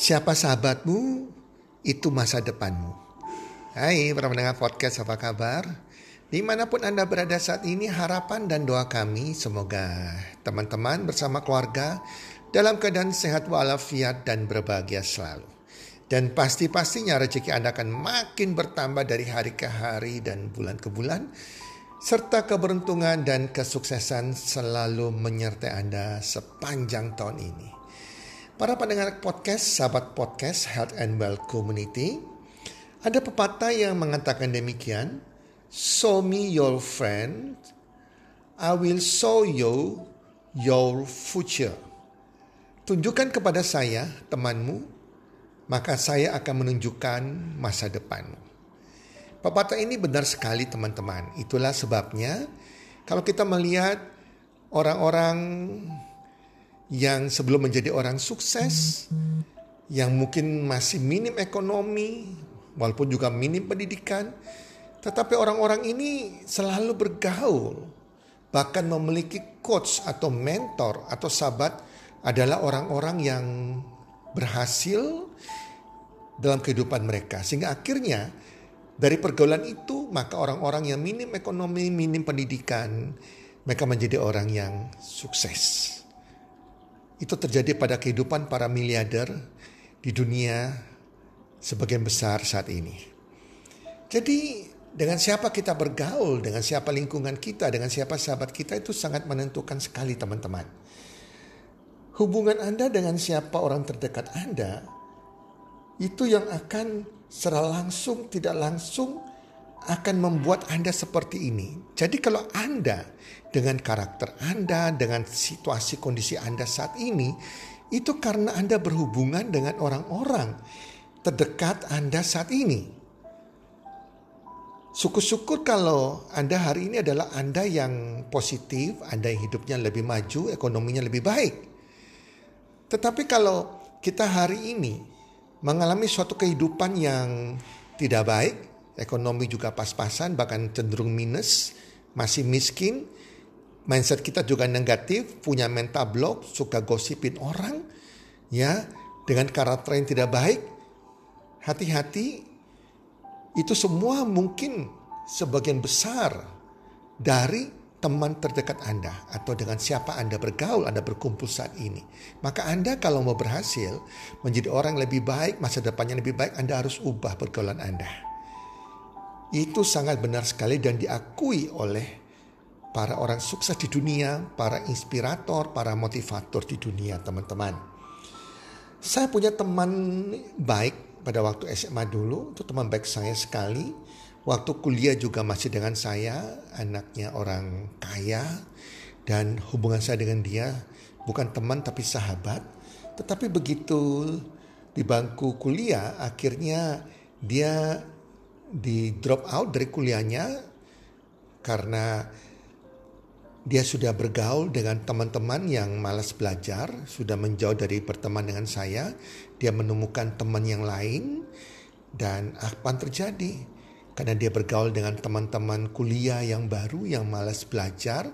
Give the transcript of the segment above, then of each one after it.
Siapa sahabatmu, itu masa depanmu. Hai para pendengar podcast, apa kabar? Di mana pun Anda berada saat ini, harapan dan doa kami semoga teman-teman bersama keluarga dalam keadaan sehat walafiat dan berbahagia selalu. Dan pasti-pastinya rezeki Anda akan makin bertambah dari hari ke hari dan bulan ke bulan. Serta keberuntungan dan kesuksesan selalu menyertai Anda sepanjang tahun ini. Para pendengar podcast, sahabat podcast Health and Well Community, ada pepatah yang mengatakan demikian, Show me your friend, I will show you your future. Tunjukkan kepada saya temanmu, maka saya akan menunjukkan masa depanmu. Pepatah ini benar sekali teman-teman. Itulah sebabnya kalau kita melihat orang-orang yang sebelum menjadi orang sukses, yang mungkin masih minim ekonomi, walaupun juga minim pendidikan, tetapi orang-orang ini selalu bergaul, bahkan memiliki coach atau mentor atau sahabat adalah orang-orang yang berhasil dalam kehidupan mereka. Sehingga akhirnya dari pergaulan itu maka orang-orang yang minim ekonomi, minim pendidikan, mereka menjadi orang yang sukses. Itu terjadi pada kehidupan para miliarder di dunia sebagian besar saat ini. Jadi dengan siapa kita bergaul, dengan siapa lingkungan kita, dengan siapa sahabat kita itu sangat menentukan sekali teman-teman. Hubungan Anda dengan siapa orang terdekat Anda itu yang akan secara langsung tidak langsung akan membuat Anda seperti ini. Jadi kalau Anda dengan karakter Anda, dengan situasi kondisi Anda saat ini, itu karena Anda berhubungan dengan orang-orang terdekat Anda saat ini. Syukur-syukur kalau Anda hari ini adalah Anda yang positif, Anda yang hidupnya lebih maju, ekonominya lebih baik. Tetapi kalau kita hari ini mengalami suatu kehidupan yang tidak baik, ekonomi juga pas-pasan bahkan cenderung minus, masih miskin, mindset kita juga negatif, punya mental block, suka gosipin orang, ya, dengan karakter yang tidak baik, hati-hati, itu semua mungkin sebagian besar dari teman terdekat Anda atau dengan siapa Anda bergaul, Anda berkumpul saat ini. Maka Anda kalau mau berhasil menjadi orang lebih baik, masa depannya lebih baik, Anda harus ubah pergaulan Anda. Itu sangat benar sekali dan diakui oleh para orang sukses di dunia, para inspirator, para motivator di dunia, teman-teman. Saya punya teman baik pada waktu SMA dulu, itu teman baik saya sekali. Waktu kuliah juga masih dengan saya, anaknya orang kaya dan hubungan saya dengan dia bukan teman tapi sahabat. Tetapi begitu di bangku kuliah akhirnya dia di drop out dari kuliahnya karena dia sudah bergaul dengan teman-teman yang malas belajar, sudah menjauh dari berteman dengan saya, dia menemukan teman yang lain dan apa terjadi? Karena dia bergaul dengan teman-teman kuliah yang baru yang malas belajar,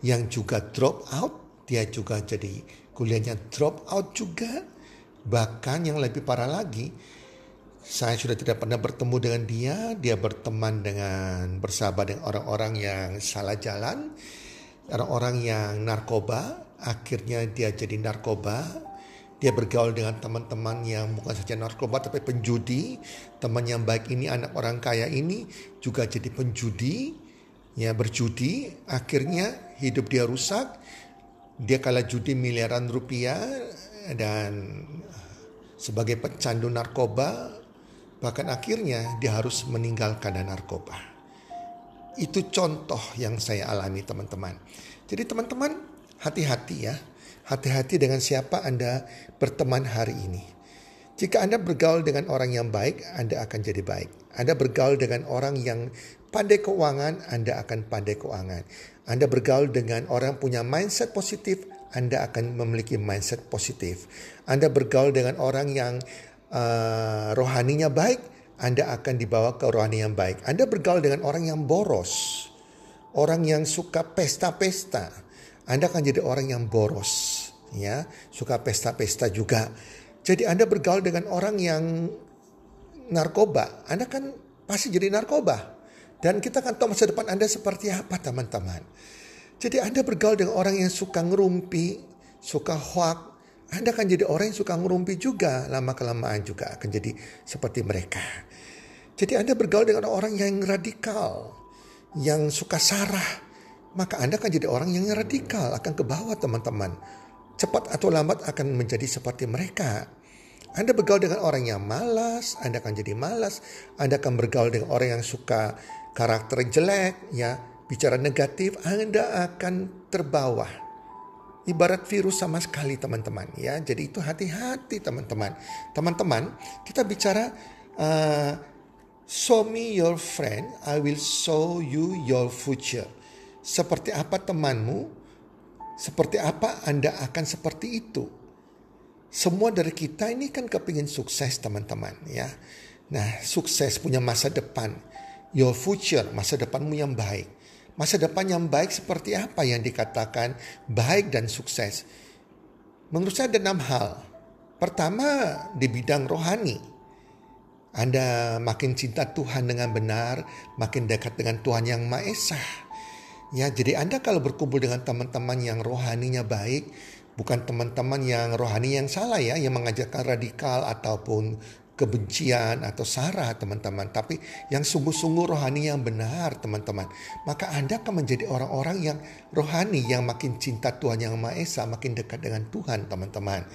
yang juga drop out, dia juga jadi kuliahnya drop out juga. Bahkan yang lebih parah lagi, saya sudah tidak pernah bertemu dengan dia, dia berteman dengan bersahabat dengan orang-orang yang salah jalan, orang-orang yang narkoba, akhirnya dia jadi narkoba, dia bergaul dengan teman-teman yang bukan saja narkoba tapi penjudi, teman yang baik ini anak orang kaya ini juga jadi penjudi, ya berjudi, akhirnya hidup dia rusak, dia kalah judi miliaran rupiah dan sebagai pecandu narkoba Bahkan akhirnya dia harus meninggalkan narkoba. Itu contoh yang saya alami teman-teman. Jadi teman-teman hati-hati ya. Hati-hati dengan siapa Anda berteman hari ini. Jika Anda bergaul dengan orang yang baik, Anda akan jadi baik. Anda bergaul dengan orang yang pandai keuangan, Anda akan pandai keuangan. Anda bergaul dengan orang punya mindset positif, Anda akan memiliki mindset positif. Anda bergaul dengan orang yang uh, rohaninya baik, Anda akan dibawa ke rohani yang baik. Anda bergaul dengan orang yang boros, orang yang suka pesta-pesta, Anda akan jadi orang yang boros, ya, suka pesta-pesta juga. Jadi Anda bergaul dengan orang yang narkoba, Anda kan pasti jadi narkoba. Dan kita kan tahu masa depan Anda seperti apa teman-teman. Jadi Anda bergaul dengan orang yang suka ngerumpi, suka hoak, Anda akan jadi orang yang suka ngerumpi juga. Lama-kelamaan juga akan jadi seperti mereka. Jadi Anda bergaul dengan orang yang radikal, yang suka sarah, maka Anda akan jadi orang yang radikal, akan ke bawah teman-teman. Cepat atau lambat akan menjadi seperti mereka. Anda bergaul dengan orang yang malas, Anda akan jadi malas. Anda akan bergaul dengan orang yang suka karakter jelek, ya, bicara negatif, Anda akan terbawa. Ibarat virus sama sekali teman-teman ya. Jadi itu hati-hati teman-teman. Teman-teman, kita bicara uh, show me your friend, I will show you your future. Seperti apa temanmu, seperti apa Anda akan seperti itu. Semua dari kita ini kan kepingin sukses teman-teman ya. Nah sukses punya masa depan your future, masa depanmu yang baik. Masa depan yang baik seperti apa yang dikatakan baik dan sukses? Menurut saya ada enam hal. Pertama di bidang rohani. Anda makin cinta Tuhan dengan benar, makin dekat dengan Tuhan yang Maha Esa. Ya, jadi Anda kalau berkumpul dengan teman-teman yang rohaninya baik, bukan teman-teman yang rohani yang salah ya, yang mengajarkan radikal ataupun kebencian atau sara teman-teman, tapi yang sungguh-sungguh rohani yang benar teman-teman. Maka Anda akan menjadi orang-orang yang rohani yang makin cinta Tuhan yang Maha Esa, makin dekat dengan Tuhan teman-teman.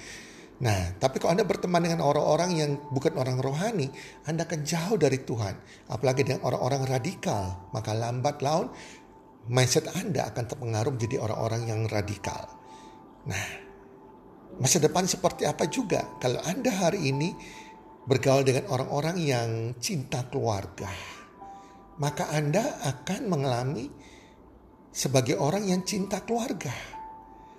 Nah, tapi kalau Anda berteman dengan orang-orang yang bukan orang rohani, Anda akan jauh dari Tuhan. Apalagi dengan orang-orang radikal, maka lambat laun mindset Anda akan terpengaruh menjadi orang-orang yang radikal. Nah, masa depan seperti apa juga kalau Anda hari ini bergaul dengan orang-orang yang cinta keluarga, maka Anda akan mengalami sebagai orang yang cinta keluarga.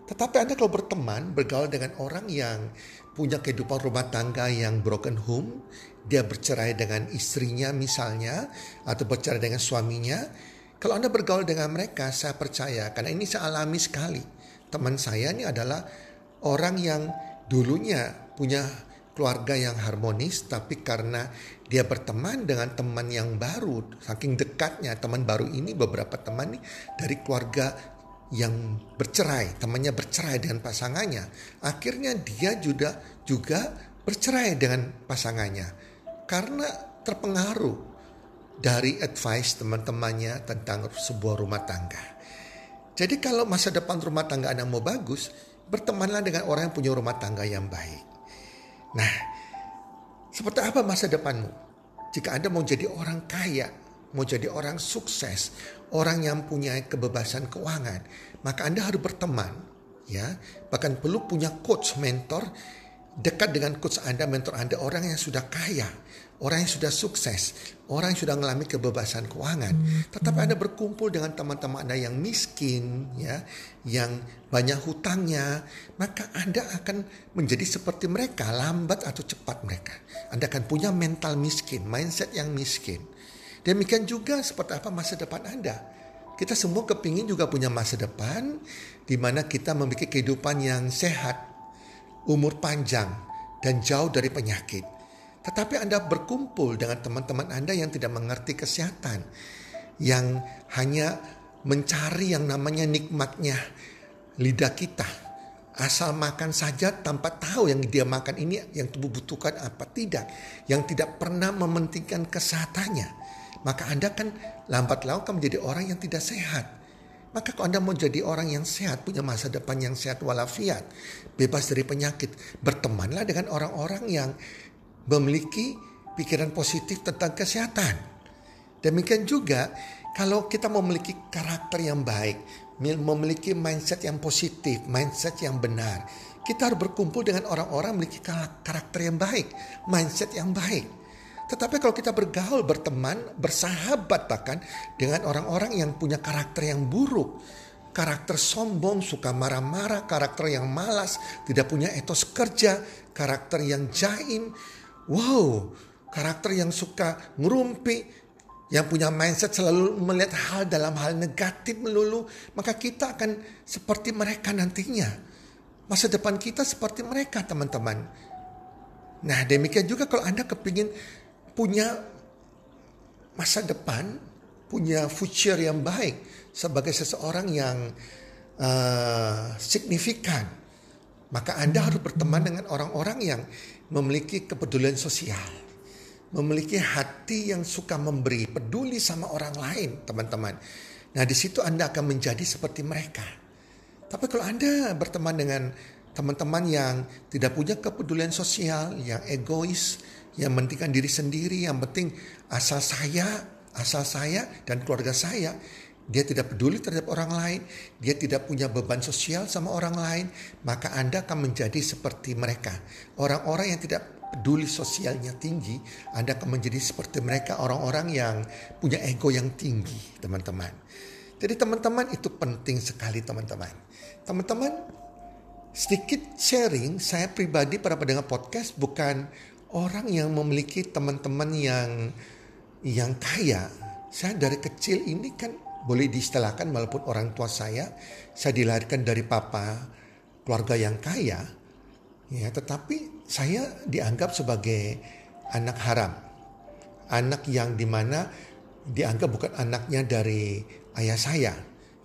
Tetapi Anda kalau berteman, bergaul dengan orang yang punya kehidupan rumah tangga yang broken home, dia bercerai dengan istrinya misalnya, atau bercerai dengan suaminya, kalau Anda bergaul dengan mereka, saya percaya, karena ini saya alami sekali. Teman saya ini adalah orang yang dulunya punya keluarga yang harmonis, tapi karena dia berteman dengan teman yang baru, saking dekatnya teman baru ini beberapa teman nih dari keluarga yang bercerai, temannya bercerai dengan pasangannya, akhirnya dia juga juga bercerai dengan pasangannya karena terpengaruh dari advice teman-temannya tentang sebuah rumah tangga. Jadi kalau masa depan rumah tangga Anda mau bagus, bertemanlah dengan orang yang punya rumah tangga yang baik. Nah, seperti apa masa depanmu? Jika Anda mau jadi orang kaya, mau jadi orang sukses, orang yang punya kebebasan keuangan, maka Anda harus berteman, ya. Bahkan perlu punya coach, mentor dekat dengan coach Anda, mentor Anda, orang yang sudah kaya, orang yang sudah sukses, orang yang sudah mengalami kebebasan keuangan. Tetapi Anda berkumpul dengan teman-teman Anda yang miskin, ya, yang banyak hutangnya, maka Anda akan menjadi seperti mereka, lambat atau cepat mereka. Anda akan punya mental miskin, mindset yang miskin. Demikian juga seperti apa masa depan Anda. Kita semua kepingin juga punya masa depan di mana kita memiliki kehidupan yang sehat, umur panjang, dan jauh dari penyakit. Tetapi Anda berkumpul dengan teman-teman Anda yang tidak mengerti kesehatan, yang hanya mencari yang namanya nikmatnya lidah kita. Asal makan saja tanpa tahu yang dia makan ini yang tubuh butuhkan apa tidak. Yang tidak pernah mementingkan kesehatannya. Maka Anda kan lambat laun akan menjadi orang yang tidak sehat. Maka kalau Anda mau jadi orang yang sehat, punya masa depan yang sehat walafiat, bebas dari penyakit, bertemanlah dengan orang-orang yang memiliki pikiran positif tentang kesehatan. Demikian juga kalau kita memiliki karakter yang baik, memiliki mindset yang positif, mindset yang benar, kita harus berkumpul dengan orang-orang memiliki karakter yang baik, mindset yang baik. Tetapi kalau kita bergaul, berteman, bersahabat bahkan dengan orang-orang yang punya karakter yang buruk, karakter sombong, suka marah-marah, karakter yang malas, tidak punya etos kerja, karakter yang jaim, Wow, karakter yang suka ngerumpi, yang punya mindset selalu melihat hal dalam hal negatif melulu, maka kita akan seperti mereka nantinya. Masa depan kita seperti mereka, teman-teman. Nah demikian juga kalau Anda kepingin punya masa depan, punya future yang baik sebagai seseorang yang uh, signifikan, maka Anda harus berteman dengan orang-orang yang memiliki kepedulian sosial, memiliki hati yang suka memberi, peduli sama orang lain, teman-teman. Nah, di situ Anda akan menjadi seperti mereka. Tapi kalau Anda berteman dengan teman-teman yang tidak punya kepedulian sosial, yang egois, yang mentingkan diri sendiri, yang penting asal saya, asal saya dan keluarga saya. Dia tidak peduli terhadap orang lain, dia tidak punya beban sosial sama orang lain, maka Anda akan menjadi seperti mereka. Orang-orang yang tidak peduli sosialnya tinggi, Anda akan menjadi seperti mereka orang-orang yang punya ego yang tinggi, teman-teman. Jadi teman-teman itu penting sekali teman-teman. Teman-teman sedikit sharing saya pribadi pada pendengar podcast bukan orang yang memiliki teman-teman yang yang kaya. Saya dari kecil ini kan boleh diistilahkan walaupun orang tua saya saya dilahirkan dari papa keluarga yang kaya ya tetapi saya dianggap sebagai anak haram anak yang di mana dianggap bukan anaknya dari ayah saya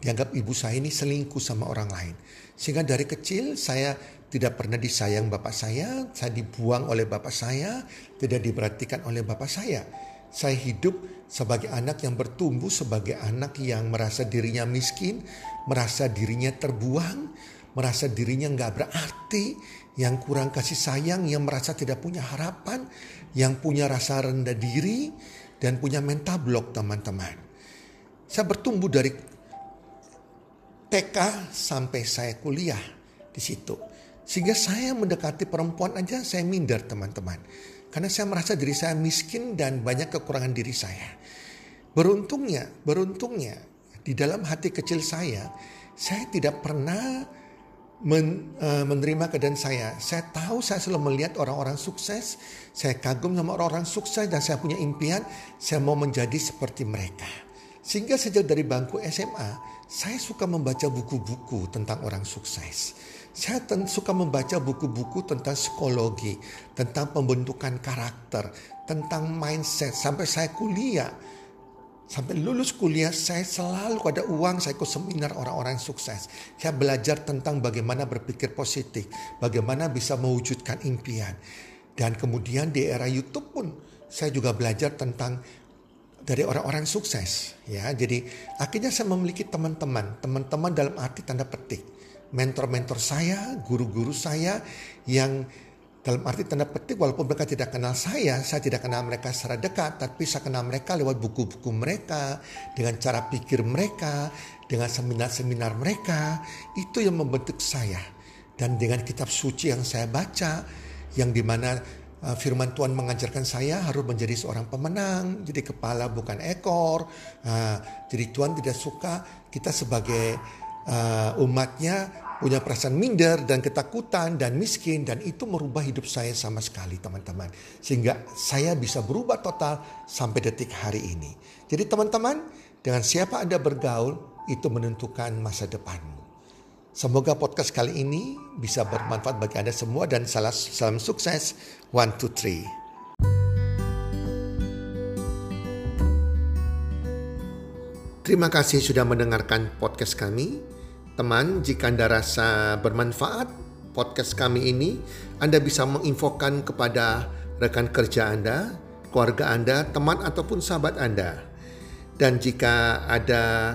dianggap ibu saya ini selingkuh sama orang lain sehingga dari kecil saya tidak pernah disayang bapak saya, saya dibuang oleh bapak saya, tidak diperhatikan oleh bapak saya. Saya hidup sebagai anak yang bertumbuh sebagai anak yang merasa dirinya miskin, merasa dirinya terbuang, merasa dirinya nggak berarti, yang kurang kasih sayang, yang merasa tidak punya harapan, yang punya rasa rendah diri, dan punya mental block teman-teman. Saya bertumbuh dari TK sampai saya kuliah di situ. Sehingga saya mendekati perempuan aja saya minder teman-teman. Karena saya merasa diri saya miskin dan banyak kekurangan diri saya. Beruntungnya, beruntungnya di dalam hati kecil saya, saya tidak pernah men, uh, menerima keadaan saya. Saya tahu saya selalu melihat orang-orang sukses, saya kagum sama orang-orang sukses dan saya punya impian, saya mau menjadi seperti mereka. Sehingga sejak dari bangku SMA, saya suka membaca buku-buku tentang orang sukses. Saya suka membaca buku-buku tentang psikologi, tentang pembentukan karakter, tentang mindset. Sampai saya kuliah, sampai lulus kuliah saya selalu ada uang saya ikut seminar orang-orang sukses. Saya belajar tentang bagaimana berpikir positif, bagaimana bisa mewujudkan impian. Dan kemudian di era YouTube pun saya juga belajar tentang dari orang-orang sukses ya. Jadi akhirnya saya memiliki teman-teman, teman-teman dalam arti tanda petik mentor-mentor saya, guru-guru saya yang dalam arti tanda petik walaupun mereka tidak kenal saya, saya tidak kenal mereka secara dekat, tapi saya kenal mereka lewat buku-buku mereka, dengan cara pikir mereka, dengan seminar-seminar mereka, itu yang membentuk saya. Dan dengan kitab suci yang saya baca, yang di mana firman Tuhan mengajarkan saya harus menjadi seorang pemenang, jadi kepala bukan ekor. Uh, jadi Tuhan tidak suka kita sebagai uh, umatnya punya perasaan minder dan ketakutan dan miskin dan itu merubah hidup saya sama sekali teman-teman. Sehingga saya bisa berubah total sampai detik hari ini. Jadi teman-teman, dengan siapa Anda bergaul itu menentukan masa depanmu. Semoga podcast kali ini bisa bermanfaat bagi Anda semua dan salam, salam sukses. One, two, three. Terima kasih sudah mendengarkan podcast kami. Teman, jika Anda rasa bermanfaat podcast kami ini, Anda bisa menginfokan kepada rekan kerja Anda, keluarga Anda, teman ataupun sahabat Anda. Dan jika ada